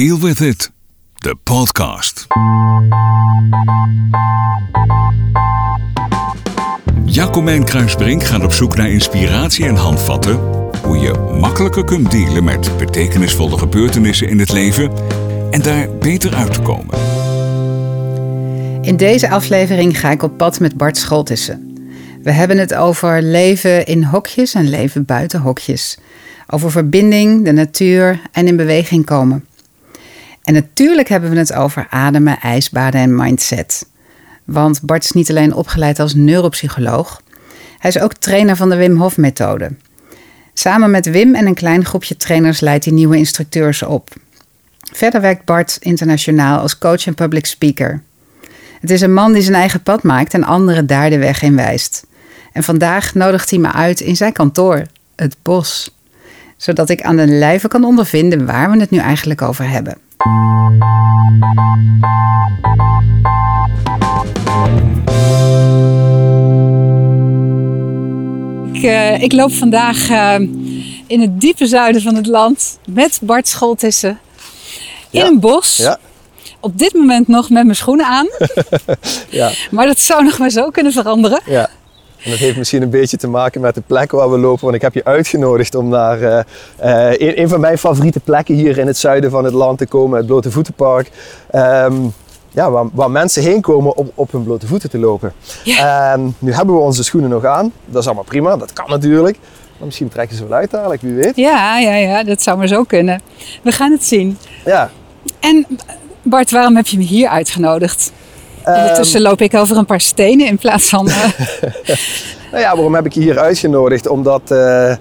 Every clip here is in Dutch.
Deal with it. De podcast. Jacomijn Kruisbrink gaat op zoek naar inspiratie en handvatten hoe je makkelijker kunt dealen met betekenisvolle gebeurtenissen in het leven en daar beter uit te komen. In deze aflevering ga ik op pad met Bart Scholtissen. We hebben het over leven in hokjes en leven buiten hokjes. Over verbinding, de natuur en in beweging komen. En natuurlijk hebben we het over ademen, ijsbaden en mindset. Want Bart is niet alleen opgeleid als neuropsycholoog, hij is ook trainer van de Wim Hof methode. Samen met Wim en een klein groepje trainers leidt hij nieuwe instructeurs op. Verder werkt Bart internationaal als coach en public speaker. Het is een man die zijn eigen pad maakt en anderen daar de weg in wijst. En vandaag nodigt hij me uit in zijn kantoor, het bos. Zodat ik aan de lijve kan ondervinden waar we het nu eigenlijk over hebben. Ik, uh, ik loop vandaag uh, in het diepe zuiden van het land met Bart Scholtissen in Ja. een bos. Ja, Op dit moment nog met mijn schoenen aan. ja, Maar dat zou nog maar zo kunnen veranderen. ja. En dat heeft misschien een beetje te maken met de plek waar we lopen. Want ik heb je uitgenodigd om naar eh, eh, een, een van mijn favoriete plekken hier in het zuiden van het land te komen. Het Blote Voetenpark. Ehm, ja, waar, waar mensen heen komen om op hun blote voeten te lopen. En nu hebben we onze schoenen nog aan. Dat is allemaal prima, dat kan natuurlijk. Maar misschien trekken ze wel uit dadelijk, wie weet. Ja, ja, ja, dat zou maar zo kunnen. We gaan het zien. Ja, En Bart, waarom heb je me hier uitgenodigd? Ondertussen loop ik over een paar stenen in plaats van. eh, Nou ja, waarom heb ik je hier uitgenodigd? Omdat, eh,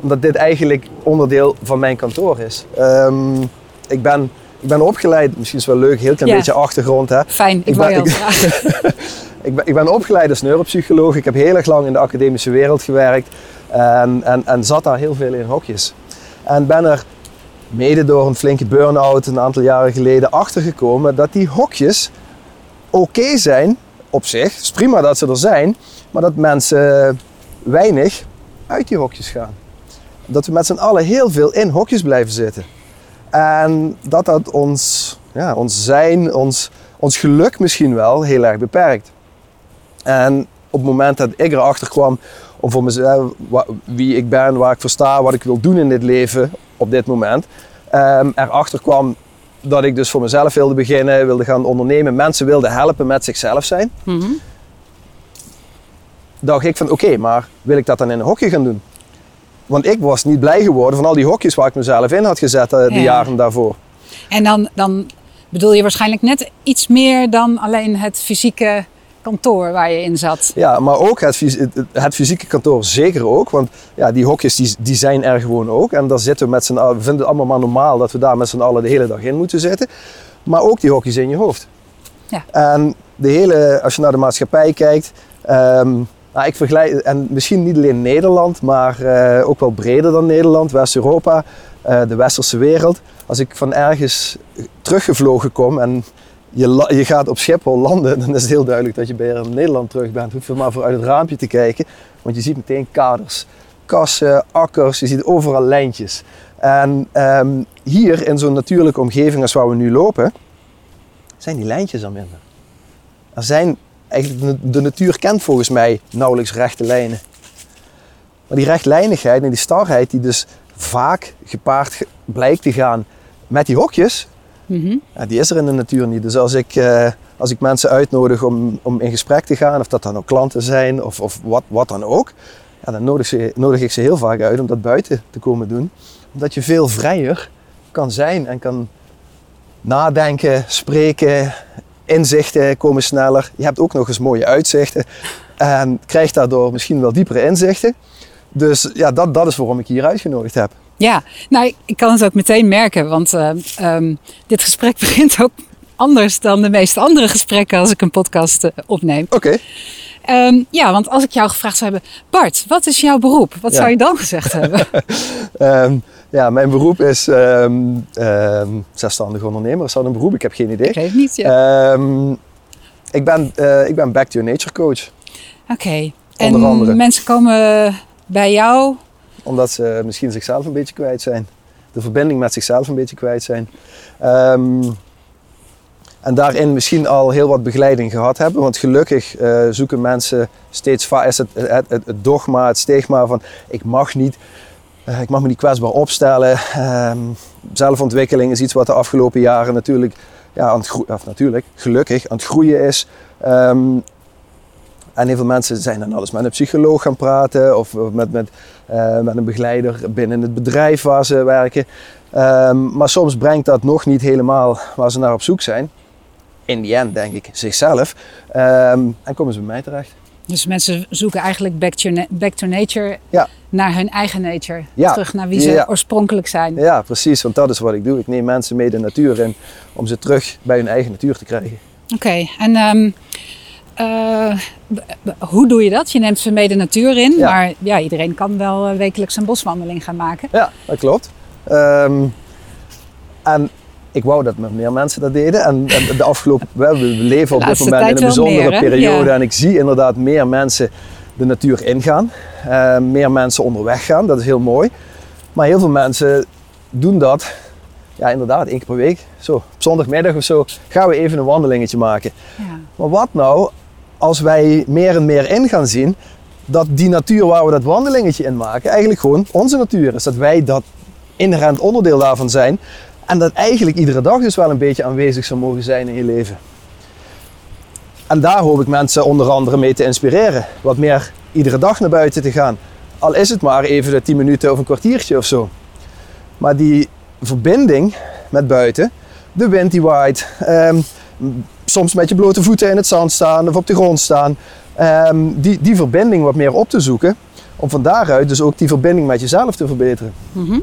omdat dit eigenlijk onderdeel van mijn kantoor is. Ehm, ik, ben, ik ben opgeleid, misschien is het wel leuk, heel klein Ja. beetje achtergrond. Hè? fijn, ik, Ik wou ben- ik- vragen. Ik, ben, ik ben opgeleid als neuropsycholoog. Ik heb heel erg lang in de academische wereld gewerkt. En, en, en zat daar heel veel in hokjes. En ben er mede door een flinke burn-out een aantal jaren geleden achtergekomen dat die hokjes oké zijn op zich. Het is prima dat ze er zijn, maar dat mensen weinig uit die hokjes gaan. Dat we met z'n allen heel veel in hokjes blijven zitten. En dat dat ons, ja, ons zijn, ons, ons geluk misschien wel heel erg beperkt. En op het moment dat ik erachter kwam om voor mezelf wie ik ben, waar ik voor sta, wat ik wil doen in dit leven op dit moment, ehm, erachter kwam dat ik dus voor mezelf wilde beginnen, wilde gaan ondernemen, mensen wilde helpen met zichzelf zijn. Mhm. dacht ik van oké, maar wil ik dat dan in een hokje gaan doen? Want ik was niet blij geworden van al die hokjes waar ik mezelf in had gezet eh, de Ja. jaren daarvoor. En dan, dan bedoel je waarschijnlijk net iets meer dan alleen het fysieke kantoor waar je in zat. Ja, maar ook het, het- fysieke kantoor zeker ook. Want ja, die hokjes die, die zijn er gewoon ook. En daar zitten we met z'n allen, we vinden het allemaal maar normaal dat we daar met z'n allen de hele dag in moeten zitten. Maar ook die hokjes in je hoofd. Ja. En de hele, als je naar de maatschappij kijkt, ehm, nou, ik vergelijk, en misschien niet alleen Nederland, maar eh, ook wel breder dan Nederland, West-Europa, eh, de westerse wereld. Als ik van ergens teruggevlogen kom en je, je gaat op Schiphol landen, dan is het heel duidelijk dat je bij Nederland terug bent. Hoef je maar voor uit het raampje te kijken, want je ziet meteen kaders, kassen, akkers, je ziet overal lijntjes. En ehm, hier in zo'n natuurlijke omgeving als waar we nu lopen, zijn die lijntjes er minder. Er zijn, eigenlijk, de- natuur kent volgens mij nauwelijks rechte lijnen. Maar die rechtlijnigheid en die starheid die dus vaak gepaard ge- blijkt te gaan met die hokjes, Die is er in de natuur niet. Dus als ik, eh, als ik mensen uitnodig om, om in gesprek te gaan, of dat dan ook klanten zijn of, of wat, wat dan ook, ja, dan nodig, ze, nodig ik ze heel vaak uit om dat buiten te komen doen. Omdat je veel vrijer kan zijn en kan nadenken, spreken, inzichten komen sneller. Je hebt ook nog eens mooie uitzichten en krijgt daardoor misschien wel diepere inzichten. Dus ja, dat, dat is waarom ik hier uitgenodigd heb. Ja, nou, ik- kan het ook meteen merken, want eh, ehm, dit gesprek begint ook anders dan de meeste andere gesprekken als ik een podcast eh, opneem. Oké. Ehm, ja, want als ik jou gevraagd zou hebben, Bart, wat is jouw beroep? Wat Ja. zou je dan gezegd hebben? Ehm, ja, mijn beroep is ehm, zelfstandig ondernemer. Is dat een beroep? Ik heb geen idee. Ik weet het niet. Ja. Ik, ben, eh, ik ben Back to Nature coach. Oké. En andere. mensen komen bij jou. Omdat ze misschien zichzelf een beetje kwijt zijn. de verbinding met zichzelf een beetje kwijt zijn. Ehm, en daarin misschien al heel wat begeleiding gehad hebben. Want gelukkig uh, zoeken mensen steeds vaak, is het, het, dogma, het stigma van ik mag niet, uh, ik mag me niet kwetsbaar opstellen. Um, zelfontwikkeling is iets wat de afgelopen jaren natuurlijk, ja, aan het of natuurlijk, gelukkig aan het groeien is. Um, en heel veel mensen zijn dan alles met een psycholoog gaan praten of met, met, uh, met een begeleider binnen het bedrijf waar ze werken. Um, maar soms brengt dat nog niet helemaal waar ze naar op zoek zijn. In die end denk ik zichzelf. Um, en komen ze bij mij terecht. Dus mensen zoeken eigenlijk back to, back to nature, ja. naar hun eigen nature. Ja. Terug naar wie ze ja. oorspronkelijk zijn. Ja, precies. Want dat is wat ik doe. Ik neem mensen mee de natuur in om ze terug bij hun eigen natuur te krijgen. Oké, okay. en um, uh, hoe doe je dat? Je neemt ze mee de natuur in, ja. maar ja, iedereen kan wel uh, wekelijks een boswandeling gaan maken. Ja, dat klopt. Um, en ik wou dat meer mensen dat deden. En, en de afgelopen, we leven op dit moment in een bijzondere meer, periode. Ja. En ik zie inderdaad meer mensen de natuur ingaan. Uh, meer mensen onderweg gaan, dat is heel mooi. Maar heel veel mensen doen dat, ja inderdaad, één keer per week. Zo, op zondagmiddag of zo gaan we even een wandelingetje maken. Ja. Maar wat nou als wij meer en meer in gaan zien dat die natuur waar we dat wandelingetje in maken eigenlijk gewoon onze natuur is. Dat wij dat inherent onderdeel daarvan zijn. En dat eigenlijk iedere dag dus wel een beetje aanwezig zou mogen zijn in je leven. En daar hoop ik mensen onder andere mee te inspireren. Wat meer iedere dag naar buiten te gaan. Al is het maar even de 10 minuten of een kwartiertje of zo. Maar die verbinding met buiten, de wind die waait, um, soms met je blote voeten in het zand staan of op de grond staan, um, die, die verbinding wat meer op te zoeken. Om van daaruit dus ook die verbinding met jezelf te verbeteren. Mm -hmm.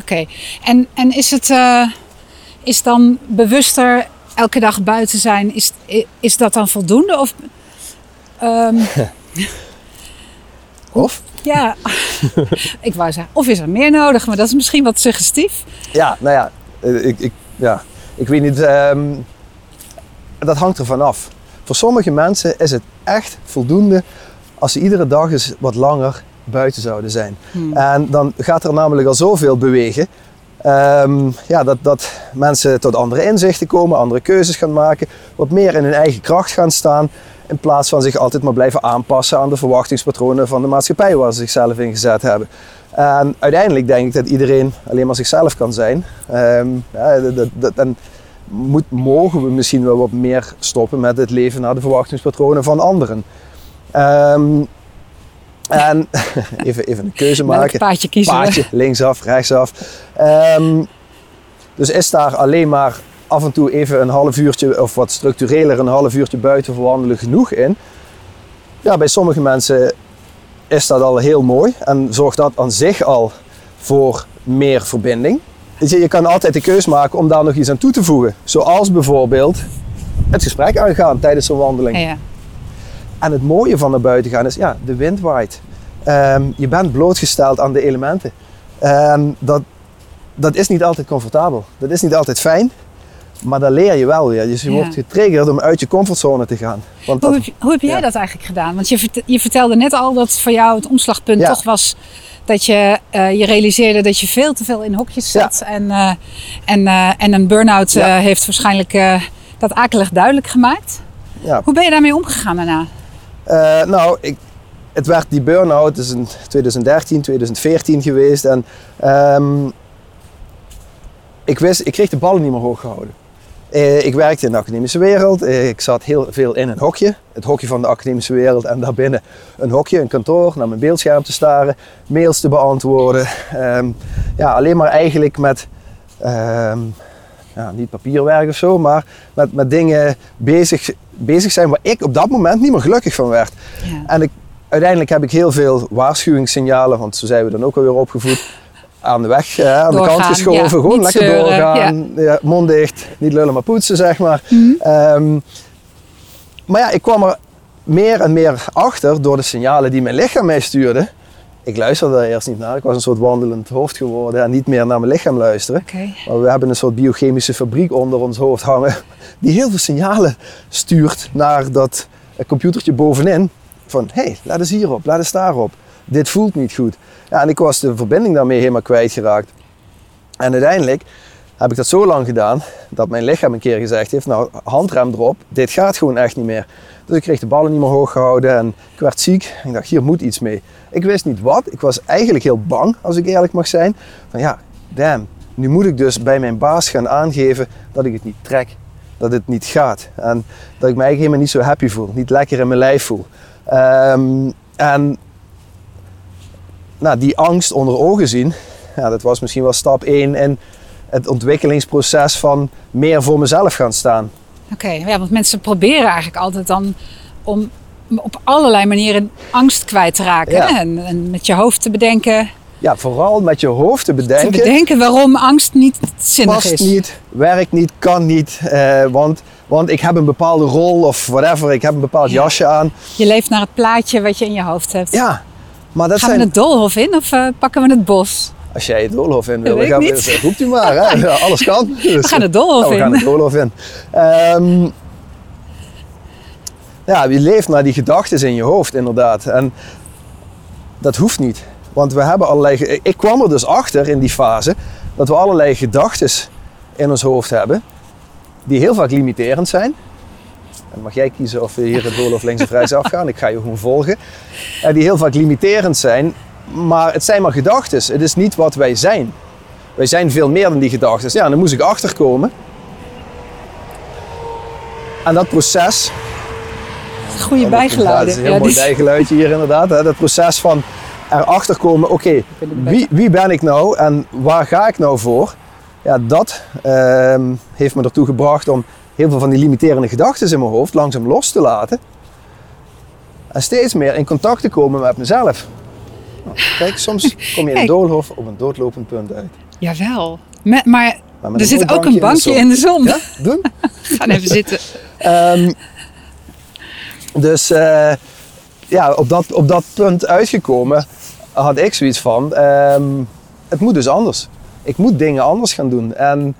Oké, en, en is het uh, is dan bewuster elke dag buiten zijn, is, is dat dan voldoende? Of, um, of? Ja, ik wou zeggen, of is er meer nodig, maar dat is misschien wat suggestief. Ja, nou ja, ik, ik, ja, ik weet niet, um, dat hangt ervan af. Voor sommige mensen is het echt voldoende als ze iedere dag eens wat langer buiten zouden zijn. Hmm. En dan gaat er namelijk al zoveel bewegen. Um, ja, dat, dat mensen tot andere inzichten komen, andere keuzes gaan maken, wat meer in hun eigen kracht gaan staan, in plaats van zich altijd maar blijven aanpassen aan de verwachtingspatronen van de maatschappij waar ze zichzelf in gezet hebben. En uiteindelijk denk ik dat iedereen alleen maar zichzelf kan zijn. Um, ja, dat, dat, en moet, mogen we misschien wel wat meer stoppen met het leven naar de verwachtingspatronen van anderen. Um, en even, even een keuze maken. paadje kiezen. Paadje, linksaf, rechtsaf. Um, dus is daar alleen maar af en toe even een half uurtje of wat structureler een half uurtje buiten verwandelen genoeg in? Ja, bij sommige mensen is dat al heel mooi en zorgt dat aan zich al voor meer verbinding. Dus je, je kan altijd de keus maken om daar nog iets aan toe te voegen. Zoals bijvoorbeeld het gesprek aangaan tijdens zo'n wandeling. Ja. En het mooie van naar buiten gaan is, ja, de wind waait. Um, je bent blootgesteld aan de elementen. Um, dat, dat is niet altijd comfortabel. Dat is niet altijd fijn. Maar daar leer je wel weer. Dus je ja. wordt getriggerd om uit je comfortzone te gaan. Want hoe, dat, heb, hoe heb jij ja. dat eigenlijk gedaan? Want je, je vertelde net al dat voor jou het omslagpunt ja. toch was dat je uh, je realiseerde dat je veel te veel in hokjes zat. En, uh, en, uh, en een burn-out heeft waarschijnlijk dat akelig duidelijk gemaakt. Hoe ben je daarmee omgegaan daarna? Nou, ik, het werd die burn-out is in 2013, 2014 geweest. En um, ik, wist, ik kreeg de ballen niet meer hoog gehouden. Uh, ik werkte in de academische wereld. Uh, ik zat heel veel in een hokje. Het hokje van de academische wereld. En daarbinnen een hokje, een kantoor, naar mijn beeldscherm te staren. Mails te beantwoorden. Um, ja, alleen maar eigenlijk met... Um, ja, niet papierwerk of zo, maar met, met dingen bezig, bezig zijn waar ik op dat moment niet meer gelukkig van werd. Ja. En ik, uiteindelijk heb ik heel veel waarschuwingssignalen, want zo zijn we dan ook alweer opgevoed, aan de weg, hè, aan doorgaan, de kant geschoven. Ja, gewoon lekker zeuren, doorgaan, ja. mond dicht, niet lullen maar poetsen, zeg maar. Mm um, maar ja, ik kwam er meer en meer achter door de signalen die mijn lichaam mij stuurde ik luisterde daar eerst niet naar. Ik was een soort wandelend hoofd geworden en niet meer naar mijn lichaam luisteren. Okay. Maar we hebben een soort biochemische fabriek onder ons hoofd hangen die heel veel signalen stuurt naar dat computertje bovenin. Van hé, hey, laat eens hierop, laat eens daarop. Dit voelt niet goed. Ja, en ik was de verbinding daarmee helemaal kwijtgeraakt. En uiteindelijk heb ik dat zo lang gedaan dat mijn lichaam een keer gezegd heeft: Nou, handrem erop, dit gaat gewoon echt niet meer. Dus ik kreeg de ballen niet meer hoog gehouden en ik werd ziek. Ik dacht: Hier moet iets mee. Ik wist niet wat. Ik was eigenlijk heel bang, als ik eerlijk mag zijn. Van ja, damn, nu moet ik dus bij mijn baas gaan aangeven dat ik het niet trek. Dat het niet gaat. En dat ik me eigenlijk helemaal niet zo happy voel. Niet lekker in mijn lijf voel. Ehm, en nou, die angst onder ogen zien, ja, dat was misschien wel stap 1 in het ontwikkelingsproces van meer voor mezelf gaan staan. Oké, ja, want mensen proberen eigenlijk altijd dan om op allerlei manieren angst kwijt te raken. Ja. En, en met je hoofd te bedenken, Ja, vooral met je hoofd te te bedenken. bedenken waarom angst niet zinnig past is. niet, werkt niet, kan niet. eh, want, want ik heb een bepaalde rol of whatever. Ik heb een bepaald Ja. jasje aan. Je leeft naar het plaatje wat je in je hoofd hebt. Ja, maar dat Gaan zijn... we het doolhof in of eh, pakken we het bos? Als jij het doolhof in wil, dan gaan we, roept u maar. Hè? Alles kan. Dus, We gaan het doolhof ja, we in. gaan het doolhof in. Ehm, ja, je leeft naar die gedachten in je hoofd, inderdaad. En dat hoeft niet. Want we hebben allerlei... Ik kwam er dus achter in die fase dat we allerlei gedachten in ons hoofd hebben die heel vaak limiterend zijn. En mag jij kiezen of we hier het doolhof links of rechts afgaan. Ik ga je gewoon volgen. Eh, die heel vaak limiterend zijn, maar het zijn maar gedachten. Het is niet wat wij zijn. Wij zijn veel meer dan die gedachten. Ja, dan moest ik achterkomen. En dat proces. Goede bijgeluiden. is een heel Ja, mooi die- bijgeluidje hier inderdaad. Hè. Dat proces van erachter komen. Oké, wie, wie ben ik nou en waar ga ik nou voor? Ja, dat ehm, heeft me ertoe gebracht om heel veel van die limiterende gedachten in mijn hoofd langzaam los te laten. En steeds meer in contact te komen met mezelf. Nou, kijk, soms kom je in een doolhof op een doodlopend punt uit. Jawel. Met, maar Maar met er zit ook een bankje in de zon. Ja, doen. Gaan even zitten. Ehm, dus eh, ja, op dat, op dat punt uitgekomen had ik zoiets van, ehm, het moet dus anders. Ik moet dingen anders gaan doen. En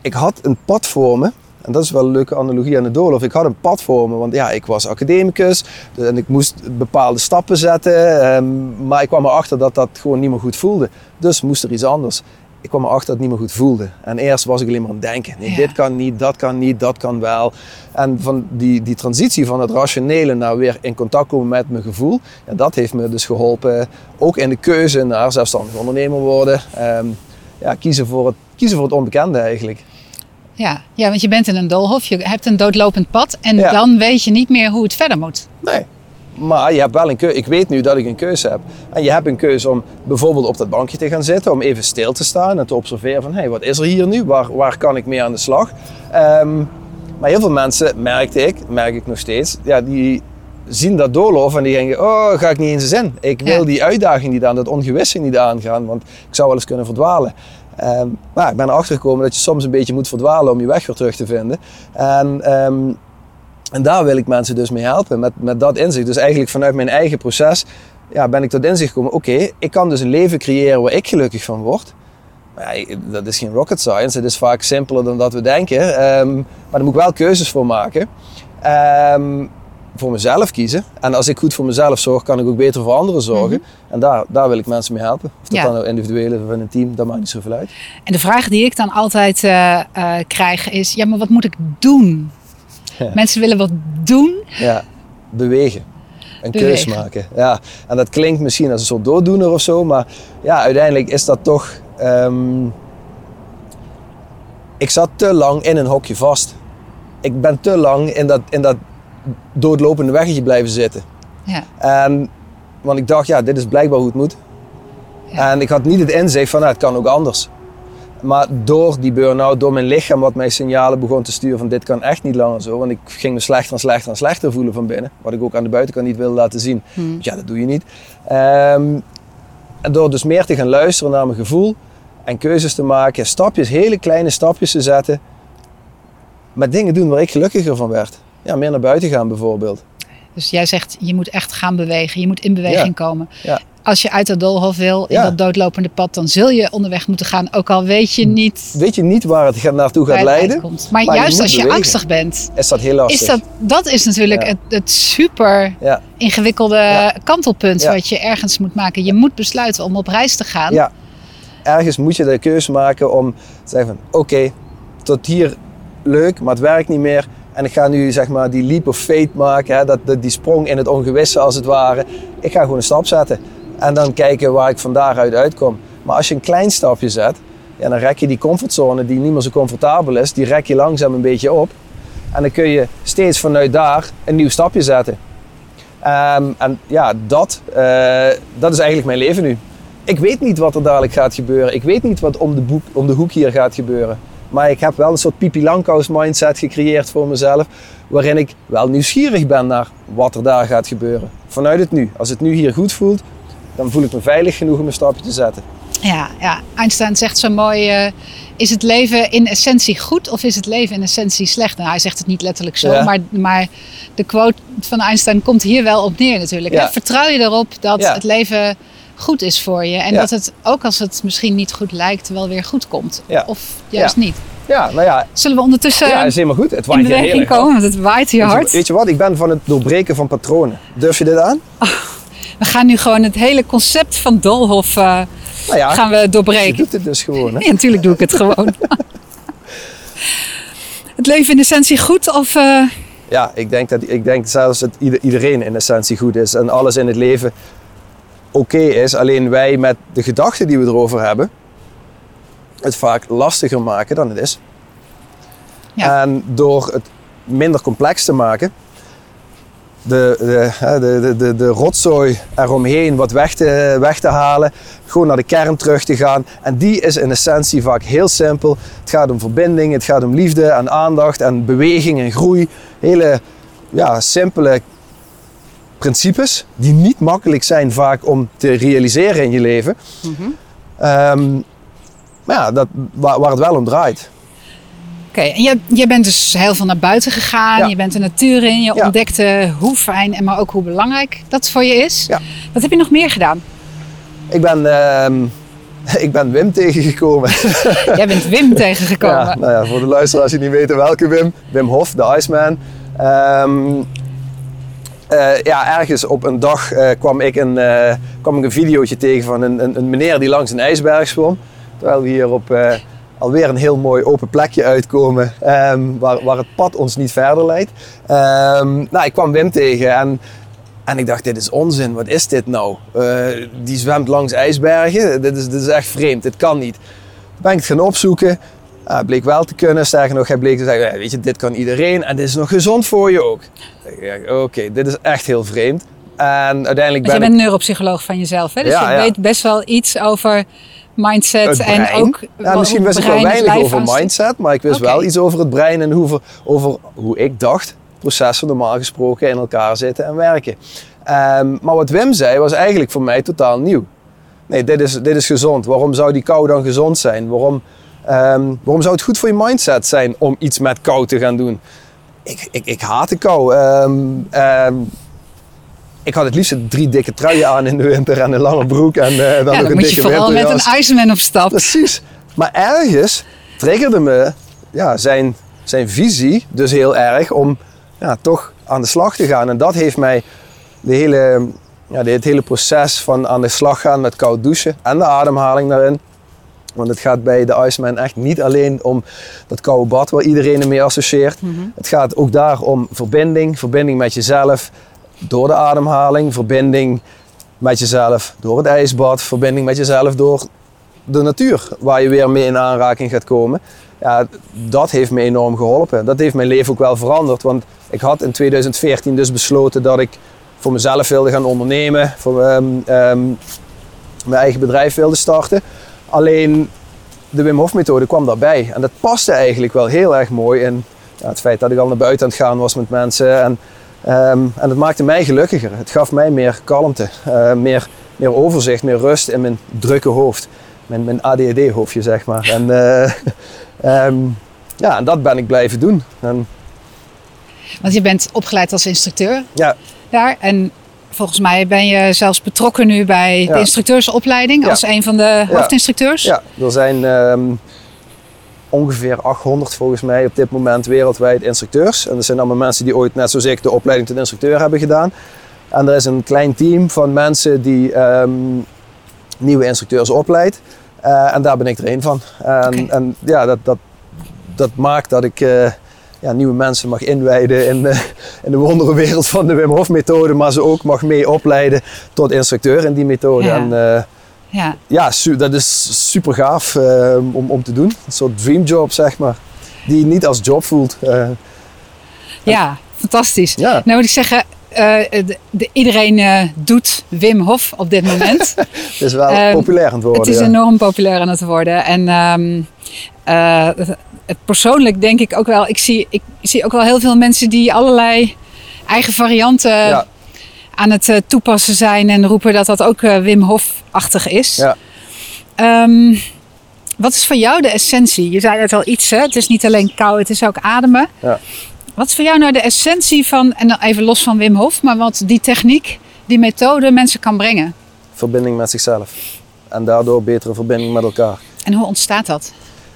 ik had een pad voor me. En dat is wel een leuke analogie aan de doolhof. Ik had een pad voor me, want ja, ik was academicus en ik moest bepaalde stappen zetten. ehm, maar ik kwam erachter dat dat gewoon niet meer goed voelde. Dus moest er iets anders. Ik kwam erachter dat het niet meer goed voelde. En eerst was ik alleen maar aan het denken. Nee, Ja. dit kan niet, dat kan niet, dat kan wel. En van die, die transitie van het rationele naar weer in contact komen met mijn gevoel. Ja, dat heeft me dus geholpen. Ook in de keuze naar zelfstandig ondernemer worden. Ehm, ja, kiezen, voor het, kiezen voor het onbekende eigenlijk. Ja. ja, want je bent in een doolhof. Je hebt een doodlopend pad. En Ja. dan weet je niet meer hoe het verder moet. Nee. Maar je hebt wel een keuze. Ik weet nu dat ik een keuze heb. En je hebt een keuze om bijvoorbeeld op dat bankje te gaan zitten. Om even stil te staan en te observeren van... Hé, hey, wat is er hier nu? Waar, waar kan ik mee aan de slag? Ehm, maar heel veel mensen, merkte ik, merk ik nog steeds... Ja, die zien dat doorlopen en die denken... Oh, ga ik niet eens in. Ik wil Ja. die uitdaging niet aan, dat ongewisse niet aangaan. Want ik zou wel eens kunnen verdwalen. Ehm, maar ik ben erachter gekomen dat je soms een beetje moet verdwalen om je weg weer terug te vinden. En... ehm, en daar wil ik mensen dus mee helpen, met, met dat inzicht. Dus eigenlijk vanuit mijn eigen proces ja, ben ik tot inzicht gekomen. Oké, ik kan dus een leven creëren waar ik gelukkig van word. Maar ja, dat is geen rocket science. Het is vaak simpeler dan dat we denken. Ehm, maar daar moet ik wel keuzes voor maken. Voor mezelf kiezen. En als ik goed voor mezelf zorg, kan ik ook beter voor anderen zorgen. En daar, daar wil ik mensen mee helpen. Of dat Ja. dan nou individueel of in een team, dat maakt niet zoveel uit. En de vraag die ik dan altijd eh, eh, krijg is: ja, maar wat moet ik doen? Ja. Mensen willen wat doen. Ja, bewegen. Een keus maken. Ja. En dat klinkt misschien als een soort dooddoener of zo, maar ja, uiteindelijk is dat toch. ehm, ik zat te lang in een hokje vast. Ik ben te lang in dat, in dat doodlopende weggetje blijven zitten. Ja. En, want ik dacht, ja, dit is blijkbaar hoe het moet. Ja. En ik had niet het inzicht van, nou, het kan ook anders. Maar door die burn-out, door mijn lichaam wat mij signalen begon te sturen van dit kan echt niet langer zo. Want ik ging me slechter en slechter en slechter voelen van binnen. Wat ik ook aan de buitenkant niet wilde laten zien. Hmm. Ja, dat doe je niet. Ehm, en door dus meer te gaan luisteren naar mijn gevoel en keuzes te maken, stapjes, hele kleine stapjes te zetten. Met dingen doen waar ik gelukkiger van werd. Ja, meer naar buiten gaan bijvoorbeeld. Dus jij zegt: je moet echt gaan bewegen. Je moet in beweging komen. Ja. Als je uit dat doolhof wil, in Ja. dat doodlopende pad, dan zul je onderweg moeten gaan. Ook al weet je niet Weet je niet waar het naartoe gaat leiden. Maar, juist als je bewegen. angstig bent, is dat heel lastig. is dat, dat is natuurlijk het, het super ingewikkelde kantelpunt wat je ergens moet maken. Je moet besluiten om op reis te gaan. ja, ergens moet je de keuze maken om te zeggen van oké, tot hier leuk, maar het werkt niet meer. En ik ga nu zeg maar die leap of fate maken, hè, dat, dat, die sprong in het ongewisse als het ware. Ik ga gewoon een stap zetten en dan kijken waar ik van daaruit uitkom. Maar als je een klein stapje zet, ja, dan rek je die comfortzone die niet meer zo comfortabel is, die rek je langzaam een beetje op. En dan kun je steeds vanuit daar een nieuw stapje zetten. Ehm, en ja, dat, eh, dat is eigenlijk mijn leven nu. Ik weet niet wat er dadelijk gaat gebeuren. Ik weet niet wat om de, boek, om de hoek hier gaat gebeuren. Maar ik heb wel een soort Pipi mindset gecreëerd voor mezelf. Waarin ik wel nieuwsgierig ben naar wat er daar gaat gebeuren. Vanuit het nu. Als het nu hier goed voelt, dan voel ik me veilig genoeg om een stapje te zetten. Ja, ja. Einstein zegt zo mooi: uh, is het leven in essentie goed of is het leven in essentie slecht? Nou, hij zegt het niet letterlijk zo, ja. maar, maar de quote van Einstein komt hier wel op neer natuurlijk. Ja. Vertrouw je erop dat het leven goed is voor je en dat het, ook als het misschien niet goed lijkt, wel weer goed komt. Of juist niet. Ja, nou ja. Zullen we ondertussen ja, is helemaal goed. Het waait in beweging komen, want het waait hier hard. Weet je wat, ik ben van het doorbreken van patronen. Durf je dit aan? Oh, we gaan nu gewoon het hele concept van Dolhof uh, nou ja, gaan we doorbreken. Je doet het dus gewoon. Hè? Ja, natuurlijk doe ik het gewoon. het leven in essentie goed of... Uh... Ja, ik denk, dat, ik denk zelfs dat iedereen in essentie goed is. En alles in het leven oké is. Alleen wij met de gedachten die we erover hebben... het vaak lastiger maken dan het is. Ja. En door het minder complex te maken de, de, de, de, de rotzooi eromheen wat weg te, weg te halen. Gewoon naar de kern terug te gaan. En die is in essentie vaak heel simpel. Het gaat om verbinding, het gaat om liefde en aandacht en beweging en groei. Hele ja, simpele principes die niet makkelijk zijn vaak om te realiseren in je leven. Mm maar ja, dat, waar, waar het wel om draait. Oké, en je, je bent dus heel veel naar buiten gegaan. Je bent de natuur in. Je ontdekte hoe fijn en maar ook hoe belangrijk dat voor je is. Ja. Wat heb je nog meer gedaan? Ik ben, uh, ik ben Wim tegengekomen. Jij bent Wim tegengekomen? Ja, nou ja, voor de luisteraars die niet weten welke Wim. Wim Hof, de Iceman. Um, ja, ergens op een dag uh, kwam, ik een, uh, kwam ik een videootje tegen van een, een, een, meneer die langs een ijsberg zwom. Terwijl we hier op alweer een heel mooi open plekje uitkomen um, waar, waar het pad ons niet verder leidt. Um, nou, ik kwam Wim tegen en, en ik dacht, dit is onzin, wat is dit nou? Die zwemt langs ijsbergen, dit is, dit is echt vreemd, dit kan niet. Toen ben ik het gaan opzoeken. Uh, bleek wel te kunnen. Sterker nog, hij bleek te zeggen: Weet je, dit kan iedereen en dit is nog gezond voor je ook. Oké, dit is echt heel vreemd. En uiteindelijk ben je bent neuropsycholoog van jezelf, hè? dus je weet best wel iets over mindset en ook. Ja, misschien best wel weinig over mindset, maar ik wist wel iets over het brein en hoe, over hoe ik dacht processen normaal gesproken in elkaar zitten en werken. Um, maar wat Wim zei was eigenlijk voor mij totaal nieuw. Nee, dit is, dit is gezond. Waarom zou die kou dan gezond zijn? Waarom, um, waarom zou het goed voor je mindset zijn om iets met kou te gaan doen? Ik, ik, ik haat de kou. Um, ik had het liefst drie dikke truien aan in de winter en een lange broek en uh, dan ja, nog dan een moet je vooral met een Iceman op stap. Precies. Maar ergens triggerde me ja, zijn, zijn visie dus heel erg om ja, toch aan de slag te gaan. En dat heeft mij de hele, ja, het hele proces van aan de slag gaan met koud douchen en de ademhaling daarin. Want het gaat bij de Iceman echt niet alleen om dat koude bad waar iedereen ermee associeert. Mhm. Het gaat ook daar om verbinding, verbinding met jezelf, door de ademhaling, verbinding met jezelf door het ijsbad, verbinding met jezelf door de natuur, waar je weer mee in aanraking gaat komen. Ja, dat heeft me enorm geholpen. Dat heeft mijn leven ook wel veranderd. Want ik had in 2014 dus besloten dat ik voor mezelf wilde gaan ondernemen, voor um, mijn eigen bedrijf wilde starten. Alleen de Wim Hof methode kwam daarbij. En dat paste eigenlijk wel heel erg mooi in ja, het feit dat ik al naar buiten aan het gaan was met mensen. En Um, en dat maakte mij gelukkiger. Het gaf mij meer kalmte, uh, meer, meer overzicht, meer rust in mijn drukke hoofd. Mijn, mijn ADHD-hoofdje, zeg maar. En, uh, um, ja, en dat ben ik blijven doen. En, Want je bent opgeleid als instructeur ja. daar. En volgens mij ben je zelfs betrokken nu bij de instructeursopleiding als een van de hoofdinstructeurs. Ja, er zijn um, ongeveer 800 volgens mij op dit moment wereldwijd instructeurs. En dat zijn allemaal mensen die ooit net zoals ik de opleiding tot instructeur hebben gedaan. En er is een klein team van mensen die um, nieuwe instructeurs opleidt. Eh, en daar ben ik er één van. En, en ja, dat, dat, dat maakt dat ik eh, ja, nieuwe mensen mag inwijden in, de- in de wonderenwereld van de Wim Hof methode, maar ze ook mag mee opleiden tot instructeur in die methode. Ja. En eh, Ja. ja, dat is super gaaf eh, om, om te doen. Een soort dreamjob, zeg maar. Die je niet als job voelt. Ja, fantastisch. ja, Nou moet ik zeggen, de, de- iedereen doet Wim Hof op dit moment. het is wel Ehm, populair aan het worden. het is ja. enorm populair aan het worden. En ehm, eh, het- het- persoonlijk denk ik ook wel, ik zie, ik zie ook wel heel veel mensen die allerlei eigen varianten Ja. aan het eh, toepassen zijn en roepen dat dat ook eh, Wim Hof-achtig is. Ja. Ehm, wat is voor jou de essentie? Je zei net al iets, hè? het is niet alleen kou, het is ook ademen. Ja. Wat is voor jou nou de essentie van, en dan even los van Wim Hof, maar wat die techniek, die methode mensen kan brengen? Verbinding met zichzelf. En daardoor betere verbinding met elkaar. En hoe ontstaat dat?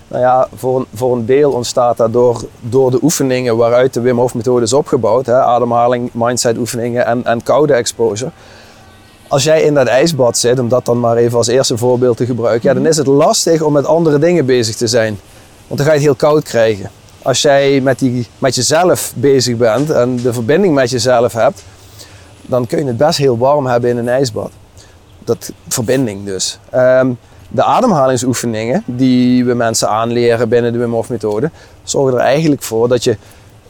Nou ja, voor een, voor een deel ontstaat dat door, door de oefeningen waaruit de Wim Hof methode is opgebouwd. Hè, ademhaling, mindset oefeningen en, en koude exposure. Als jij in dat ijsbad zit, om dat dan maar even als eerste voorbeeld te gebruiken, ja, dan is het lastig om met andere dingen bezig te zijn. Want dan ga je het heel koud krijgen. Als jij met, die, met jezelf bezig bent en de verbinding met jezelf hebt, dan kun je het best heel warm hebben in een ijsbad. Dat verbinding dus. Ehm, de ademhalingsoefeningen die we mensen aanleren binnen de Wim Hof methode, zorgen er eigenlijk voor dat je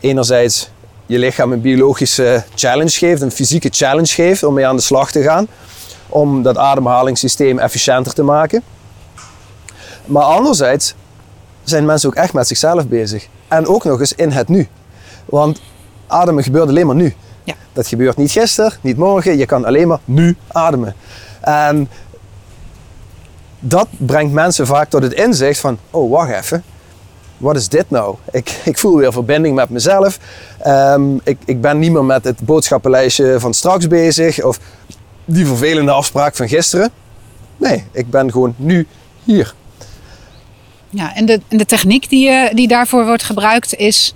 enerzijds je lichaam een biologische challenge geeft, een fysieke challenge geeft om mee aan de slag te gaan. Om dat ademhalingssysteem efficiënter te maken. Maar anderzijds zijn mensen ook echt met zichzelf bezig. En ook nog eens in het nu. Want ademen gebeurt alleen maar nu. Ja. Dat gebeurt niet gisteren, niet morgen. Je kan alleen maar nu ademen. En dat brengt mensen vaak tot het inzicht van, oh wacht even, wat is dit nou? Ik, ik voel weer verbinding met mezelf. Ehm, ik, ik ben niet meer met het boodschappenlijstje van straks bezig of die vervelende afspraak van gisteren. Nee, ik ben gewoon nu hier. Ja, en de, en de techniek die, eh, die daarvoor wordt gebruikt is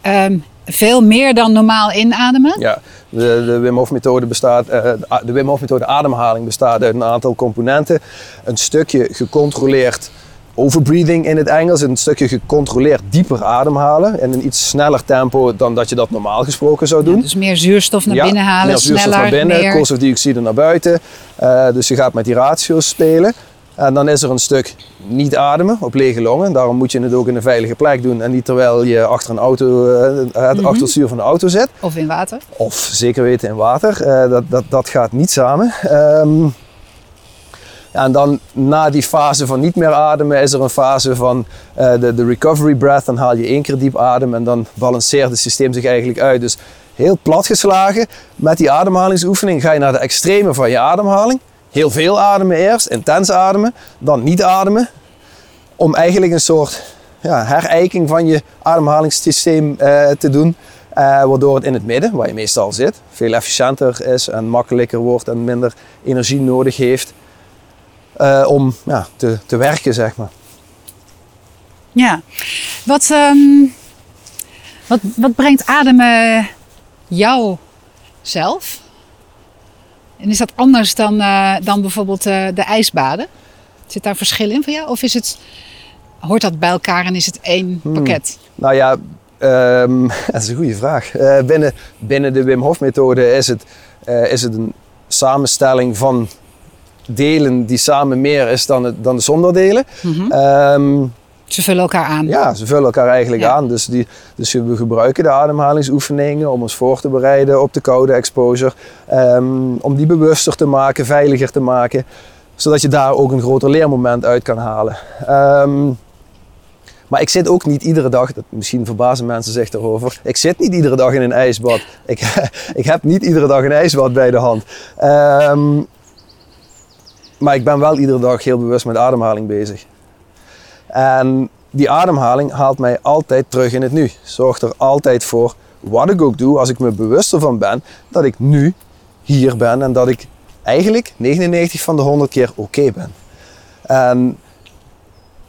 ehm, veel meer dan normaal inademen. Ja, de, de Wim Hof methode bestaat, eh, de Wim Hof methode ademhaling bestaat uit een aantal componenten. Een stukje gecontroleerd overbreathing in het Engels, een stukje gecontroleerd dieper ademhalen in een iets sneller tempo dan dat je dat normaal gesproken zou doen. Dus meer zuurstof naar Ja, binnen halen, meer zuurstof sneller, naar binnen, meer. koolstofdioxide naar buiten. Eh, dus je gaat met die ratio's spelen. En dan is er een stuk niet ademen op lege longen. Daarom moet je het ook in een veilige plek doen en niet terwijl je achter een auto, eh, het Mhm. achter het stuur van de auto zit. Of in water. Of zeker weten in water. Eh, dat, dat, dat gaat niet samen. Ehm, en dan na die fase van niet meer ademen is er een fase van eh, de, de recovery breath. Dan haal je één keer diep adem en dan balanceert het systeem zich eigenlijk uit. Dus heel plat geslagen met die ademhalingsoefening ga je naar de extreme van je ademhaling. Heel veel ademen eerst, intens ademen, dan niet ademen. Om eigenlijk een soort ja, herijking van je ademhalingssysteem eh, te doen. Eh, waardoor het in het midden, waar je meestal zit, veel efficiënter is en makkelijker wordt en minder energie nodig heeft eh, om ja, te, te werken, zeg maar. Ja. Wat, ehm, wat, wat brengt ademen jou zelf? En is dat anders dan, eh, dan bijvoorbeeld eh, de ijsbaden? Zit daar verschil in voor jou? Of is het, hoort dat bij elkaar en is het één Hmm. pakket? Nou ja, ehm, dat is een goede vraag. Eh, binnen, binnen de Wim Hof methode is het, is het een samenstelling van delen die samen meer is dan, het, dan de zonder delen. Mhm. Ehm, Ze vullen elkaar aan. Ja, ze vullen elkaar eigenlijk Ja. aan. Dus, die, dus we gebruiken de ademhalingsoefeningen om ons voor te bereiden op de koude exposure. ehm, om die bewuster te maken, veiliger te maken. Zodat je daar ook een groter leermoment uit kan halen. Ehm, maar ik zit ook niet iedere dag, dat, misschien verbazen mensen zich daarover. Ik zit niet iedere dag in een ijsbad. Ik, ik heb niet iedere dag een ijsbad bij de hand. Ehm, maar ik ben wel iedere dag heel bewust met ademhaling bezig. En die ademhaling haalt mij altijd terug in het nu. Zorgt er altijd voor, wat ik ook doe, als ik me bewust ervan ben, dat ik nu hier ben en dat ik eigenlijk 99 van de 100 keer oké ben. En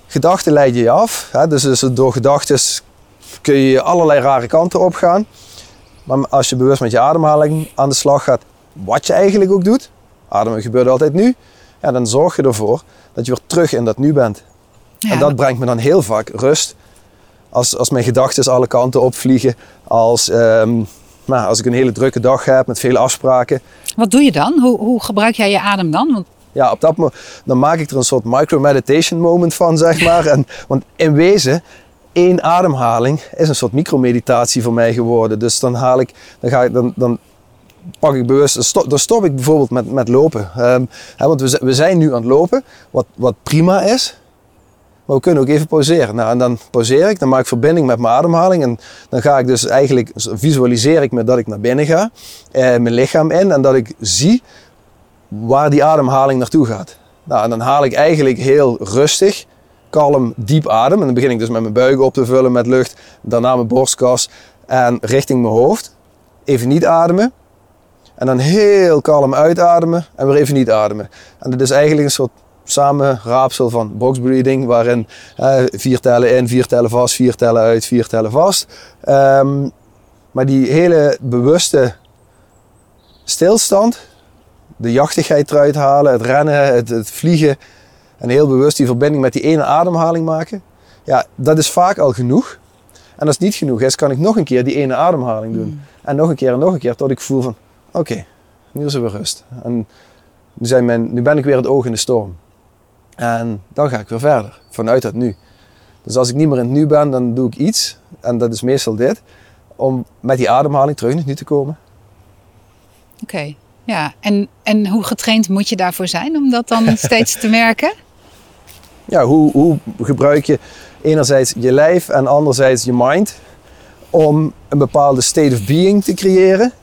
gedachten leiden je af. Hè? Dus, dus door gedachten kun je allerlei rare kanten op gaan. Maar als je bewust met je ademhaling aan de slag gaat, wat je eigenlijk ook doet, ademen gebeurt altijd nu, ja, dan zorg je ervoor dat je weer terug in dat nu bent. Ja, En dat brengt me dan heel vaak rust. Als, als mijn gedachten alle kanten opvliegen. Als, ehm, nou, als ik een hele drukke dag heb met veel afspraken. Wat doe je dan? Hoe, hoe gebruik jij je adem dan? Want, Ja, op dat moment dan maak ik er een soort micro-meditation moment van, zeg maar. En, want in wezen, één ademhaling is een soort micromeditatie voor mij geworden. Dus dan haal ik, dan ga ik, dan, dan pak ik bewust, dan stop, dan stop ik bijvoorbeeld met, met lopen. Ehm, hè, want we, we zijn nu aan het lopen, wat, wat prima is. Maar we kunnen ook even pauzeren. Nou, en dan pauzeer ik, dan maak ik verbinding met mijn ademhaling. En dan ga ik dus eigenlijk, visualiseer ik me dat ik naar binnen ga, eh, mijn lichaam in. En dat ik zie waar die ademhaling naartoe gaat. Nou, en dan haal ik eigenlijk heel rustig, kalm, diep adem. En dan begin ik dus met mijn buik op te vullen met lucht. Daarna mijn borstkas en richting mijn hoofd. Even niet ademen. En dan heel kalm uitademen en weer even niet ademen. En dat is eigenlijk een soort samenraapsel van box breathing, waarin eh, vier tellen in, vier tellen vast, vier tellen uit, vier tellen vast. Ehm, maar die hele bewuste stilstand, de jachtigheid eruit halen, het rennen, het, het vliegen en heel bewust die verbinding met die ene ademhaling maken, ja, dat is vaak al genoeg. En als het niet genoeg is, kan ik nog een keer die ene ademhaling doen. En nog een keer en nog een keer, tot ik voel van, oké, nu is er weer rust. En nu, zijn mijn, nu ben ik weer het oog in de storm. En dan ga ik weer verder, vanuit het nu. Dus als ik niet meer in het nu ben, dan doe ik iets, en dat is meestal dit, om met die ademhaling terug in het nu te komen. Oké, ja. En, en hoe getraind moet je daarvoor zijn om dat dan steeds te merken? Ja, hoe, hoe gebruik je enerzijds je lijf en anderzijds je mind om een bepaalde state of being te creëren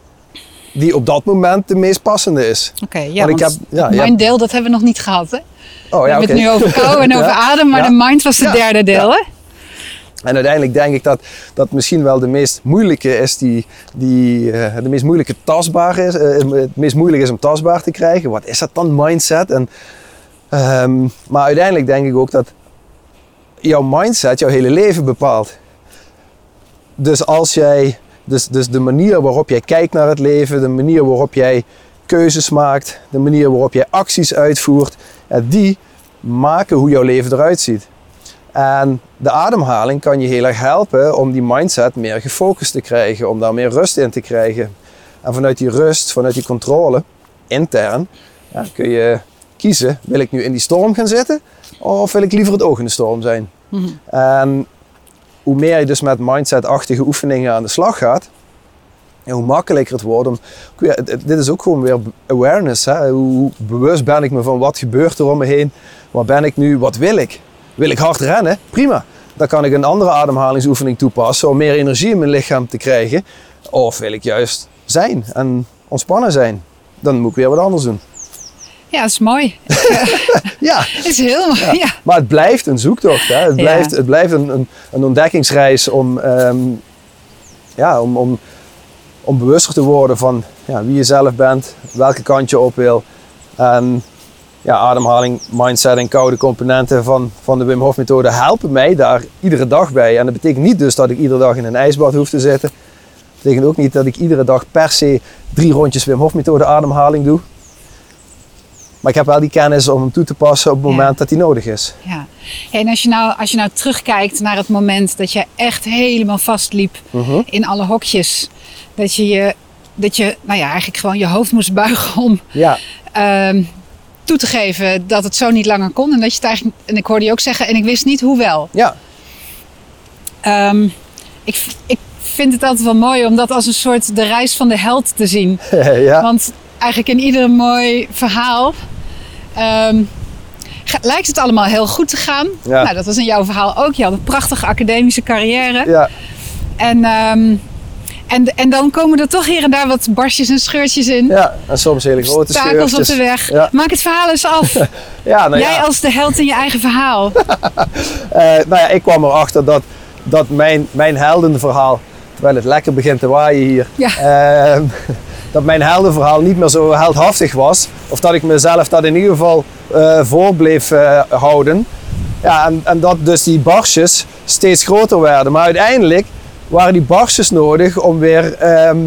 die op dat moment de meest passende is. Oké, ja, Want ik heb- ja, mijn deel, dat hebben we nog niet gehad, hè? Oh we ja, hebben oké. het nu over kou en over adem, maar de mind was het Ja, derde deel, hè? En uiteindelijk denk ik dat dat misschien wel de meest moeilijke is, die, die eh, de meest moeilijke tastbaar is, eh, het meest moeilijk is om tastbaar te krijgen. Wat is dat dan, mindset? En, ehm, maar uiteindelijk denk ik ook dat jouw mindset jouw hele leven bepaalt. Dus als jij, dus, dus de manier waarop jij kijkt naar het leven, de manier waarop jij keuzes maakt, de manier waarop jij acties uitvoert, ja, die maken hoe jouw leven eruit ziet. En de ademhaling kan je heel erg helpen om die mindset meer gefocust te krijgen, om daar meer rust in te krijgen. En vanuit die rust, vanuit die controle, intern, ja, kun je kiezen, wil ik nu in die storm gaan zitten of wil ik liever het oog in de storm zijn? Mhm. En hoe meer je dus met mindset-achtige oefeningen aan de slag gaat, en hoe makkelijker het wordt om. dit is ook gewoon weer awareness. Hè? Hoe bewust ben ik me van wat gebeurt er om me heen? Waar ben ik nu? Wat wil ik? Wil ik hard rennen? Prima. Dan kan ik een andere ademhalingsoefening toepassen om meer energie in mijn lichaam te krijgen. Of wil ik juist zijn en ontspannen zijn? Dan moet ik weer wat anders doen. Ja, dat is mooi. Ja, is heel mooi, ja. maar het blijft een zoektocht. Hè? Het, Ja. blijft, het blijft een, een, een ontdekkingsreis om, ehm, ja, om, om, om bewuster te worden van ja, wie je zelf bent, welke kant je op wil. En ja, ademhaling, mindset en koude componenten van, van de Wim Hof methode helpen mij daar iedere dag bij. En dat betekent niet dus dat ik iedere dag in een ijsbad hoef te zitten. Dat betekent ook niet dat ik iedere dag per se drie rondjes Wim Hof methode ademhaling doe. Maar ik heb wel die kennis om hem toe te passen op het Ja. moment dat die nodig is. ja. Hey, en als je, nou, als je nou terugkijkt naar het moment dat je echt helemaal vastliep Mhm. in alle hokjes. Dat je, je, dat je nou ja, eigenlijk gewoon je hoofd moest buigen om Ja, ehm, toe te geven dat het zo niet langer kon. En dat je het eigenlijk, en ik hoorde je ook zeggen, en ik wist niet hoe wel. ja, Ehm, ik, ik vind het altijd wel mooi om dat als een soort de reis van de held te zien. ja. Want eigenlijk in ieder mooi verhaal ehm, lijkt het allemaal heel goed te gaan. Ja. Nou, dat was in jouw verhaal ook. Je had een prachtige academische carrière. ja. En, ehm, en, en dan komen er toch hier en daar wat barstjes en scheurtjes in. ja. En soms hele grote Stakels op scheurtjes. de weg. Ja. Maak het verhaal eens af. Ja, nou Jij als de held in je eigen verhaal. Eh, nou ja, ik kwam erachter dat, dat mijn, mijn heldenverhaal, terwijl het lekker begint te waaien hier, Ja. ehm, dat mijn heldenverhaal niet meer zo heldhaftig was. Of dat ik mezelf dat in ieder geval eh voor bleef eh, houden. Ja, en, en dat dus die barstjes steeds groter werden. Maar uiteindelijk waren die barstjes nodig om weer ehm,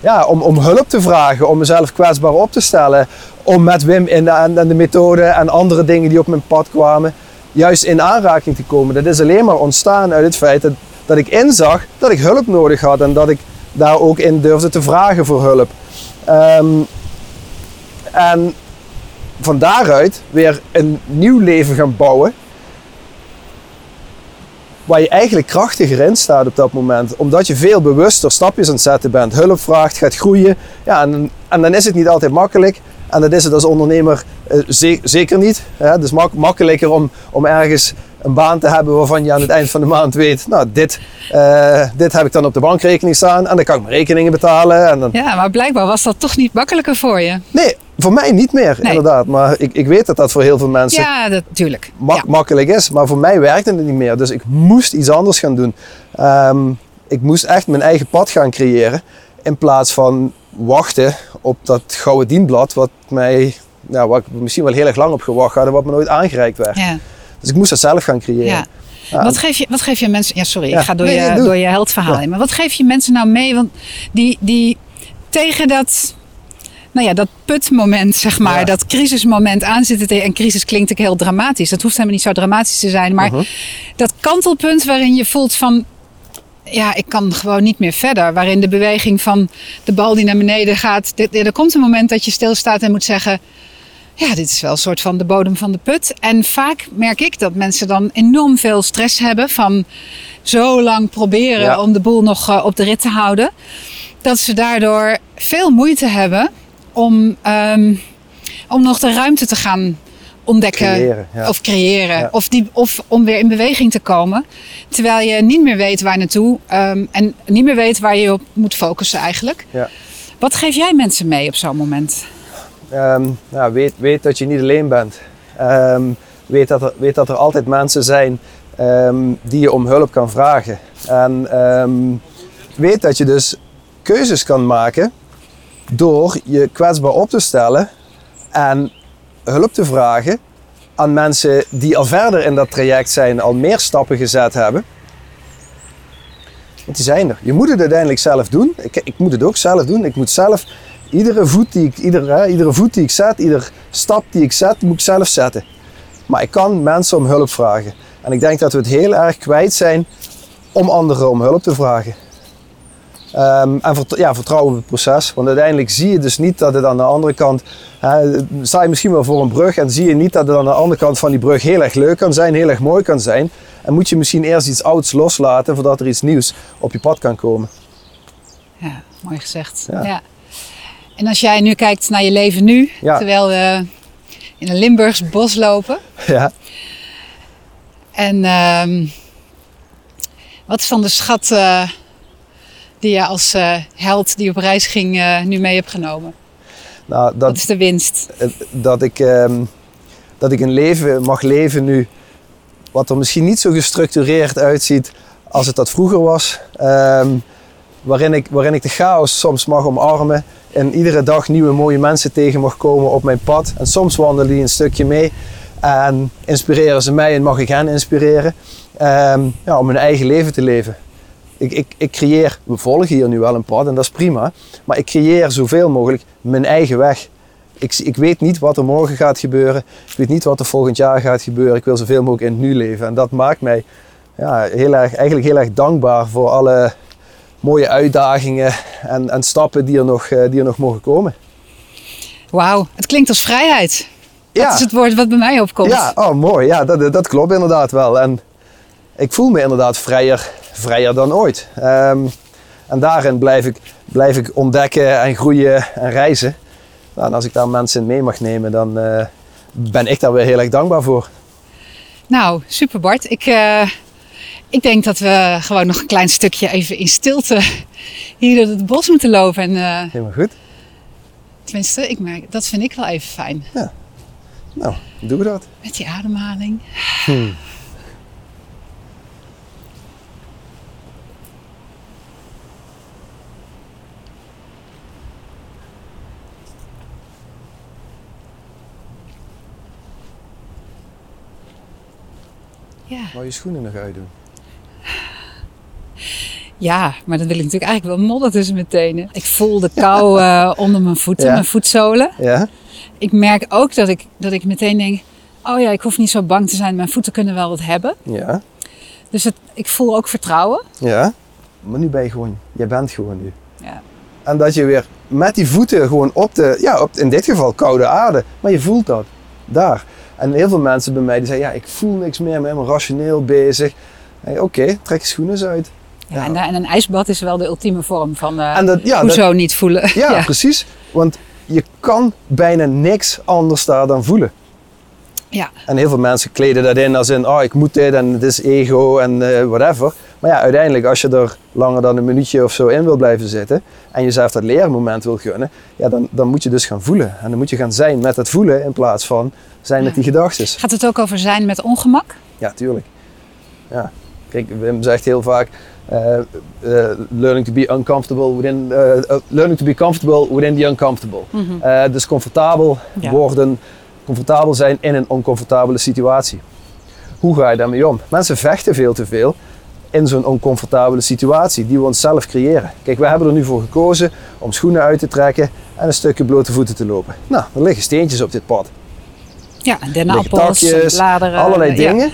ja, om, om hulp te vragen, om mezelf kwetsbaar op te stellen. Om met Wim en, en de methode en andere dingen die op mijn pad kwamen, juist in aanraking te komen. Dat is alleen maar ontstaan uit het feit dat, dat ik inzag dat ik hulp nodig had en dat ik daar ook in durfde te vragen voor hulp. Ehm, en van daaruit weer een nieuw leven gaan bouwen. Waar je eigenlijk krachtiger in staat op dat moment. Omdat je veel bewuster stapjes aan het zetten bent. Hulp vraagt, gaat groeien. Ja, en, en dan is het niet altijd makkelijk. En dat is het als ondernemer eh, ze- zeker niet. Het is mak- makkelijker om, om ergens een baan te hebben waarvan je aan het eind van de maand weet, nou, dit, eh, dit heb ik dan op de bankrekening staan en dan kan ik mijn rekeningen betalen. En dan... Ja, maar blijkbaar was dat toch niet makkelijker voor je. Nee, voor mij niet meer, Nee. inderdaad. Maar ik, ik weet dat dat voor heel veel mensen Ja, dat, tuurlijk. mak- ja. makkelijk is. Maar voor mij werkte het niet meer. Dus ik moest iets anders gaan doen. Ehm, ik moest echt mijn eigen pad gaan creëren. In plaats van wachten op dat gouden dienblad. Wat mij, nou, waar ik misschien wel heel erg lang op gewacht had. En wat me nooit aangereikt werd. Ja. Dus ik moest dat zelf gaan creëren. Ja. Ja, Wat, geef je, wat geef je mensen... Ja, sorry, Ja. ik ga door, Nee, je, doe. door je heldverhaal heen. Maar wat geef je mensen nou mee? Want die, die tegen dat... Nou ja, dat putmoment, zeg maar, dat crisismoment aanzitten. te- En crisis klinkt ook heel dramatisch. Dat hoeft helemaal niet zo dramatisch te zijn. Maar Mhm. dat kantelpunt waarin je voelt van... Ja, ik kan gewoon niet meer verder. Waarin de beweging van de bal die naar beneden gaat. Er komt een moment dat je stilstaat en moet zeggen... Ja, dit is wel een soort van de bodem van de put. En vaak merk ik dat mensen dan enorm veel stress hebben van zo lang proberen Ja. om de boel nog eh, op de rit te houden. Dat ze daardoor veel moeite hebben om, ehm, om nog de ruimte te gaan ontdekken Creëren, ja. of creëren. Ja. Of, die, of om weer in beweging te komen. Terwijl je niet meer weet waar naartoe ehm, en niet meer weet waar je op moet focussen eigenlijk. Ja. Wat geef jij mensen mee op zo'n moment? Ehm, weet, weet dat je niet alleen bent. Ehm, weet, dat er, weet dat er altijd mensen zijn ehm, die je om hulp kan vragen. En weet dat je dus keuzes kan maken door je kwetsbaar op te stellen en hulp te vragen aan mensen die al verder in dat traject zijn, al meer stappen gezet hebben. Want die zijn er. Je moet het uiteindelijk zelf doen. Ik, ik moet het ook zelf doen. Ik moet zelf iedere voet die ik, iedere, hè, iedere voet die ik zet, iedere stap die ik zet, moet ik zelf zetten. Maar ik kan mensen om hulp vragen. En ik denk dat we het heel erg kwijt zijn om anderen om hulp te vragen. Ehm, en vert- ja, vertrouwen op het proces. Want uiteindelijk zie je dus niet dat het aan de andere kant. Hè, sta je misschien wel voor een brug en zie je niet dat het aan de andere kant van die brug heel erg leuk kan zijn, heel erg mooi kan zijn. En moet je misschien eerst iets ouds loslaten voordat er iets nieuws op je pad kan komen. Ja, mooi gezegd. Ja. Ja. En als jij nu kijkt naar je leven nu, Ja. terwijl we in een Limburgs bos lopen. Ja. En ehm, wat is dan de schat eh, die je als eh, held die op reis ging eh, nu mee hebt genomen? Nou, Wat dat, is de winst? dat, ik, ehm, dat ik een leven mag leven nu wat er misschien niet zo gestructureerd uitziet als het dat vroeger was. Ehm, waarin, ik, waarin ik de chaos soms mag omarmen en iedere dag nieuwe mooie mensen tegen mag komen op mijn pad. En soms wandelen die een stukje mee en inspireren ze mij en mag ik hen inspireren ehm, ja, om hun eigen leven te leven. Ik, ik, ik creëer, we volgen hier nu wel een pad en dat is prima, maar ik creëer zoveel mogelijk mijn eigen weg. Ik, ik weet niet wat er morgen gaat gebeuren. Ik weet niet wat er volgend jaar gaat gebeuren. Ik wil zoveel mogelijk in het nu leven. En dat maakt mij ja, heel erg, eigenlijk heel erg dankbaar voor alle mooie uitdagingen en, en stappen die er, nog, eh, die er nog mogen komen. Wauw, het klinkt als vrijheid. Ja, Dat is het woord wat bij mij opkomt. ja oh, mooi. Ja, dat, dat klopt inderdaad wel. En ik voel me inderdaad vrijer, vrijer dan ooit. Ehm, en daarin blijf ik, blijf ik ontdekken en groeien en reizen. Nou, en als ik daar mensen in mee mag nemen, dan eh, ben ik daar weer heel erg dankbaar voor. Nou, super Bart. Ik, eh, ik denk dat we gewoon nog een klein stukje even in stilte hier door het bos moeten lopen. En, eh, Helemaal goed. tenminste, ik merk, dat vind ik wel even fijn. Nou, doen we dat. Met die ademhaling. Ja. Wou je schoenen nog uitdoen? Ja, maar dan wil ik natuurlijk eigenlijk wel modder tussen mijn tenen. Ik voel de kou eh, onder mijn voeten, Ja. mijn voetzolen. Ja? Ik merk ook dat ik, dat ik meteen denk... Oh ja, ik hoef niet zo bang te zijn. Mijn voeten kunnen wel wat hebben. Ja? Dus het, ik voel ook vertrouwen. Ja? Maar nu ben je gewoon, jij bent gewoon nu. Ja. En dat je weer met die voeten gewoon op de, ja, op, in dit geval koude aarde, maar je voelt dat daar. En heel veel mensen bij mij die zeggen, ja, ik voel niks meer, ik ben helemaal rationeel bezig. Oké, trek je schoenen eens uit. Ja, Ja. En, een ijsbad is wel de ultieme vorm van eh En dat, ja, dat, hoezo niet voelen. ja, precies. Want je kan bijna niks anders daar dan voelen. Ja. En heel veel mensen kleden dat in als in, oh, ik moet dit en het is ego en eh, whatever. Maar ja, uiteindelijk als je er langer dan een minuutje of zo in wil blijven zitten en jezelf dat leermoment wil gunnen, ja, dan, dan moet je dus gaan voelen. En dan moet je gaan zijn met het voelen in plaats van zijn met die gedachten. Gaat het ook over zijn met ongemak? Ja, tuurlijk. Ja. Kijk, Wim zegt heel vaak, eh, eh, learning to be uncomfortable within, eh, learning to be comfortable within the uncomfortable. Eh, dus comfortabel Ja. worden, comfortabel zijn in een oncomfortabele situatie. Hoe ga je daarmee om? Mensen vechten veel te veel in zo'n oncomfortabele situatie die we onszelf creëren. Kijk, we hebben er nu voor gekozen om schoenen uit te trekken en een stukje blote voeten te lopen. Nou, er liggen steentjes op dit pad. Ja, dennenappels, bladeren. allerlei ja. dingen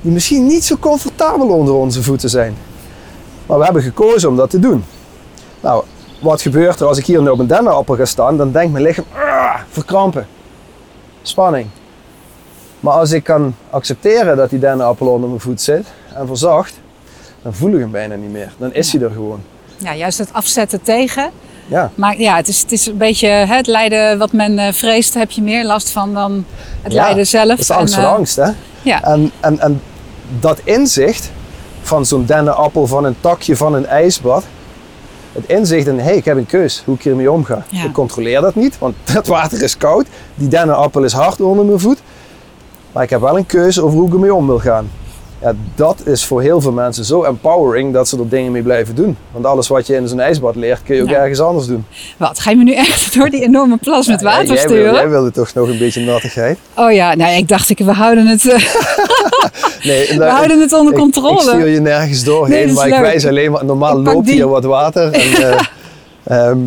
die misschien niet zo comfortabel onder onze voeten zijn. Maar we hebben gekozen om dat te doen. Nou, wat gebeurt er als ik hier nu op een dennenappel ga staan? Dan denkt mijn lichaam, "Ah, verkrampen. Spanning. Maar als ik kan accepteren dat die dennenappel onder mijn voet zit en verzacht, dan voel ik hem bijna niet meer. Dan is hij er gewoon. Ja, juist het afzetten tegen. Ja, Maar ja, het is, het is een beetje hè, het lijden wat men eh, vreest, heb je meer last van dan het Ja, lijden zelf. dat is angst En, voor eh, angst, hè? Ja, En, en, en dat inzicht van zo'n dennenappel, van een takje, van een ijsbad. Het inzicht in, hé, hey, ik heb een keus hoe ik hiermee omga. Ja. Ik controleer dat niet, want het water is koud. Die dennenappel is hard onder mijn voet. Maar ik heb wel een keuze over hoe ik ermee om wil gaan. Ja, dat is voor heel veel mensen zo empowering dat ze er dingen mee blijven doen. Want alles wat je in zo'n ijsbad leert, kun je ook ergens anders doen. wat? Ga je me nu echt door die enorme plas met Ja, water jij, sturen? wil- jij wilde toch nog een beetje nattigheid? Oh ja, nou ik dacht, ik, we houden het, eh, Nee, we houden het onder controle. Ik, stuur je nergens doorheen, Nee, maar ik wijs alleen maar. Normaal loopt die. hier wat water. En, eh, ehm,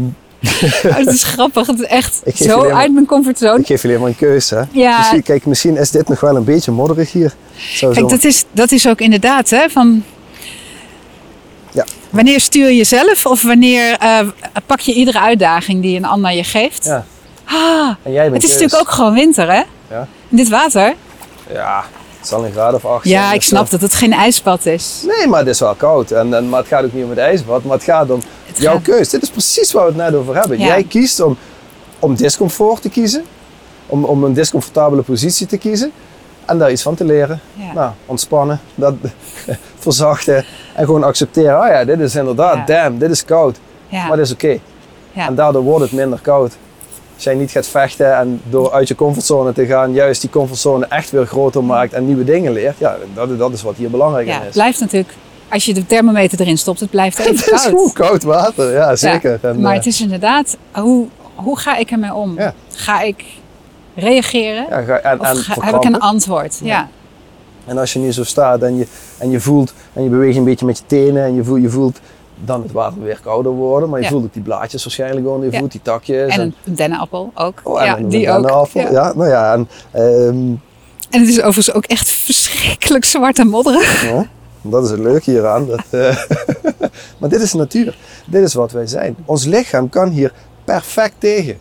Oh, het is grappig, het is echt zo maar- uit mijn comfortzone. ik geef je alleen maar een keuze. Ja. Misschien, kijk, misschien is dit nog wel een beetje modderig hier. Kijk, dat is, dat is ook inderdaad, hè, van... Ja. Wanneer stuur je zelf of wanneer eh, pak je iedere uitdaging die een ander je geeft? Ja. Ah, En jij bent het is keus. natuurlijk ook gewoon winter, hè? Ja. In dit water? Ja, het zal een graad of acht zijn. Ja, ik snap dat het geen ijsbad is. Nee, maar het is wel koud. En, en, maar het gaat ook niet om het ijsbad, maar het gaat om Jouw keus. Dit is precies waar we het net over hebben. Ja. Jij kiest om, om discomfort te kiezen. Om, om een discomfortabele positie te kiezen. En daar iets van te leren. Ja. Nou, ontspannen, dat, verzachten en gewoon accepteren. Ah ja, dit is inderdaad, damn, dit is koud. Maar dit is oké. Ja. En daardoor wordt het minder koud. Als jij niet gaat vechten en door uit je comfortzone te gaan, juist die comfortzone echt weer groter maakt en nieuwe dingen leert. Ja, dat, dat is wat hier belangrijk Ja, in het is. blijft natuurlijk, als je de thermometer erin stopt, het blijft even Het is koud. gewoon koud water, ja zeker. Ja, En, maar eh, het is inderdaad, hoe, hoe ga ik ermee om? Ja. Ga ik reageren? ja, ga- en, of en ga- heb ik een antwoord? Ja. En als je nu zo staat en je, en je voelt en je beweegt een beetje met je tenen en je voelt, je voelt dan het water weer kouder worden, maar je Ja. voelt ook die blaadjes waarschijnlijk onder je Ja. voet, die takjes. En een dennenappel ook. oh, ja, een die ook. dennenappel. Ja. Ja. nou ja, en, ehm, En het is overigens ook echt verschrikkelijk zwart en modderig. Ja, dat is het leuke hieraan. Dat, eh, maar dit is natuur. Dit is wat wij zijn. Ons lichaam kan hier perfect tegen.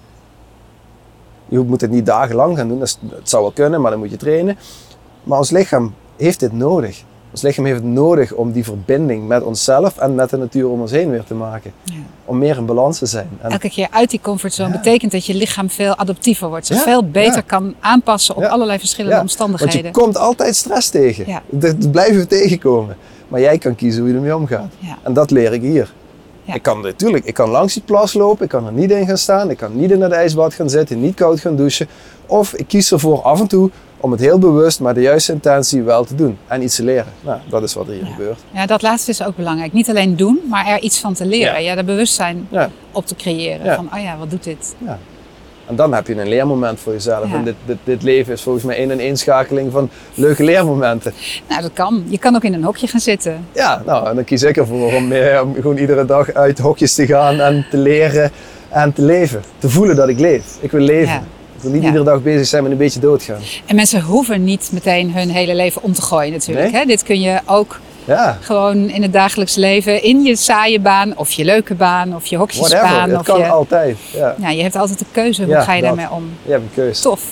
Je moet het niet dagenlang gaan doen. Dat, dat zou wel kunnen, maar dan moet je trainen. Maar ons lichaam heeft dit nodig. Ons lichaam heeft het nodig om die verbinding met onszelf en met de natuur om ons heen weer te maken. Ja. Om meer in balans te zijn. En, Elke keer uit die comfortzone Ja. betekent dat je lichaam veel adaptiever wordt. Ja, veel beter kan aanpassen op allerlei verschillende Ja, want omstandigheden. je komt altijd stress tegen. Dat, blijven we tegenkomen. Maar jij kan kiezen hoe je ermee omgaat. En dat leer ik hier. Ik kan natuurlijk, ik kan langs die plas lopen, ik kan er niet in gaan staan, ik kan niet in het ijsbad gaan zitten, niet koud gaan douchen. Of ik kies ervoor af en toe om het heel bewust, maar de juiste intentie wel te doen en iets te leren. Nou, dat is wat er hier Ja. gebeurt. Ja, dat laatste is ook belangrijk. Niet alleen doen, maar er iets van te leren. Ja. Ja, er bewustzijn Ja. op te creëren. Ja. Van, oh ja, wat doet dit? Ja. En dan heb je een leermoment voor jezelf. En dit, dit, dit leven is volgens mij een ineenschakeling van leuke leermomenten. Nou, dat kan. Je kan ook in een hokje gaan zitten. Ja, nou, en dan kies ik ervoor om, eh, om gewoon iedere dag uit hokjes te gaan en te leren en te leven. Te voelen dat ik leef. Ik wil leven. Ja. Wil niet Ja. iedere dag bezig zijn met een beetje doodgaan. En mensen hoeven niet meteen hun hele leven om te gooien natuurlijk. Nee. Hè? Dit kun je ook Ja, gewoon in het dagelijks leven, in je saaie baan of je leuke baan of je whatever. hokjesbaan. Het Of kan je... altijd. Ja, Ja, je hebt altijd de keuze. Hoe Ja, ga je dat. daarmee om? je hebt een keuze. Tof.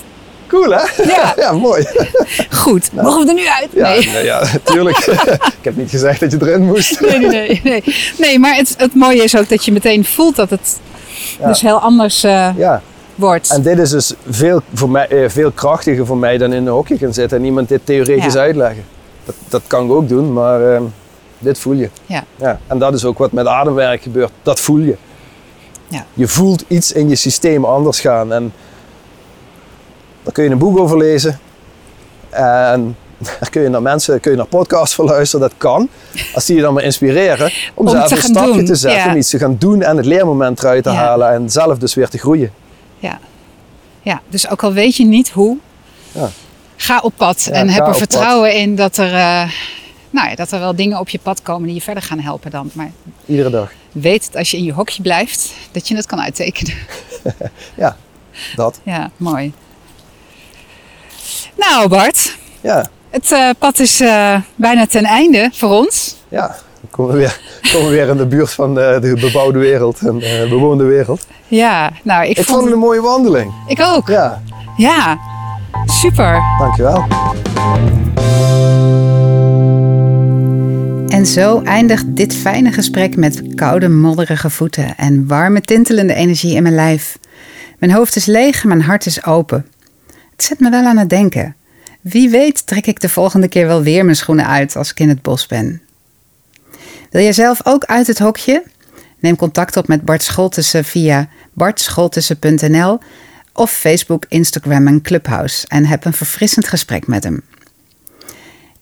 Cool hè? Ja. ja mooi. Goed. Mogen we er nu uit? Ja, Nee. nee, ja tuurlijk. ik heb niet gezegd dat je erin moest. Nee, nee, nee, nee. Nee, maar het, het mooie is ook dat je meteen voelt dat het Ja. dus heel anders eh, Ja, wordt. en dit is dus veel, voor mij, eh, veel krachtiger voor mij dan in een hokje gaan zitten en iemand dit theoretisch Ja. uitleggen. Dat, dat kan ik ook doen, maar ehm, dit voel je. Ja. Ja, en dat is ook wat met ademwerk gebeurt. Dat voel je. Ja. Je voelt iets in je systeem anders gaan. En daar kun je een boek over lezen. En daar kun je naar mensen, kun je naar podcasts voor luisteren. Dat kan. Als die je dan maar inspireren. Om, Om zelf een stapje doen, te zetten. ja. Om iets te gaan doen en het leermoment eruit te Ja. halen. En zelf dus weer te groeien. Ja. ja, dus ook al weet je niet hoe, Ja. ga op pad. Ja, en heb er vertrouwen in dat er, eh, nou ja, dat er wel dingen op je pad komen die je verder gaan helpen dan. Maar Iedere dag. weet dat als je in je hokje blijft, dat je het kan uittekenen. Ja, dat. Ja, mooi. Nou Bart, Ja, het eh, pad is eh, bijna ten einde voor ons. ja. Komen we weer, komen we weer in de buurt van de, de bebouwde wereld en de bewoonde wereld. Ja, nou ik, Ik vond het een mooie wandeling. Ik ook. Ja, Ja, super. dankjewel. En zo eindigt dit fijne gesprek met koude, modderige voeten en warme, tintelende energie in mijn lijf. Mijn hoofd is leeg, mijn hart is open. Het zet me wel aan het denken. Wie weet trek ik de volgende keer wel weer mijn schoenen uit als ik in het bos ben. Wil jij zelf ook uit het hokje? Neem contact op met Bart Scholtussen via bartscholtussen.nl of Facebook, Instagram en Clubhouse en heb een verfrissend gesprek met hem.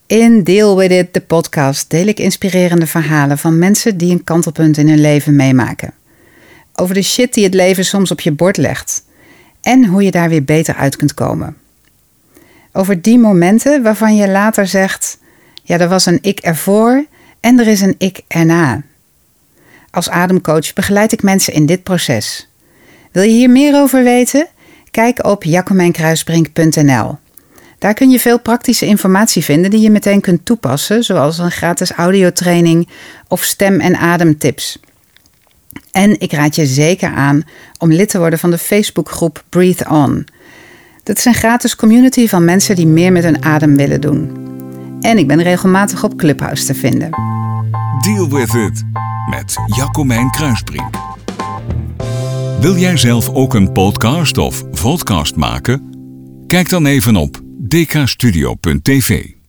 In Deal With It, de podcast, deel ik inspirerende verhalen van mensen die een kantelpunt in hun leven meemaken. Over de shit die het leven soms op je bord legt en hoe je daar weer beter uit kunt komen. Over die momenten waarvan je later zegt: ja, er was een ik ervoor en er is een ik erna. Als ademcoach begeleid ik mensen in dit proces. Wil je hier meer over weten? Kijk op jacomijnkruisbrink.nl. Daar kun je veel praktische informatie vinden die je meteen kunt toepassen, zoals een gratis audiotraining of stem- en ademtips. En ik raad je zeker aan om lid te worden van de Facebookgroep Breathe On. Dat is een gratis community van mensen die meer met hun adem willen doen. En ik ben regelmatig op Clubhouse te vinden. Deal with it met Jacomijn Kruisbrink. Wil jij zelf ook een podcast of vodcast maken? Kijk dan even op dkstudio.tv.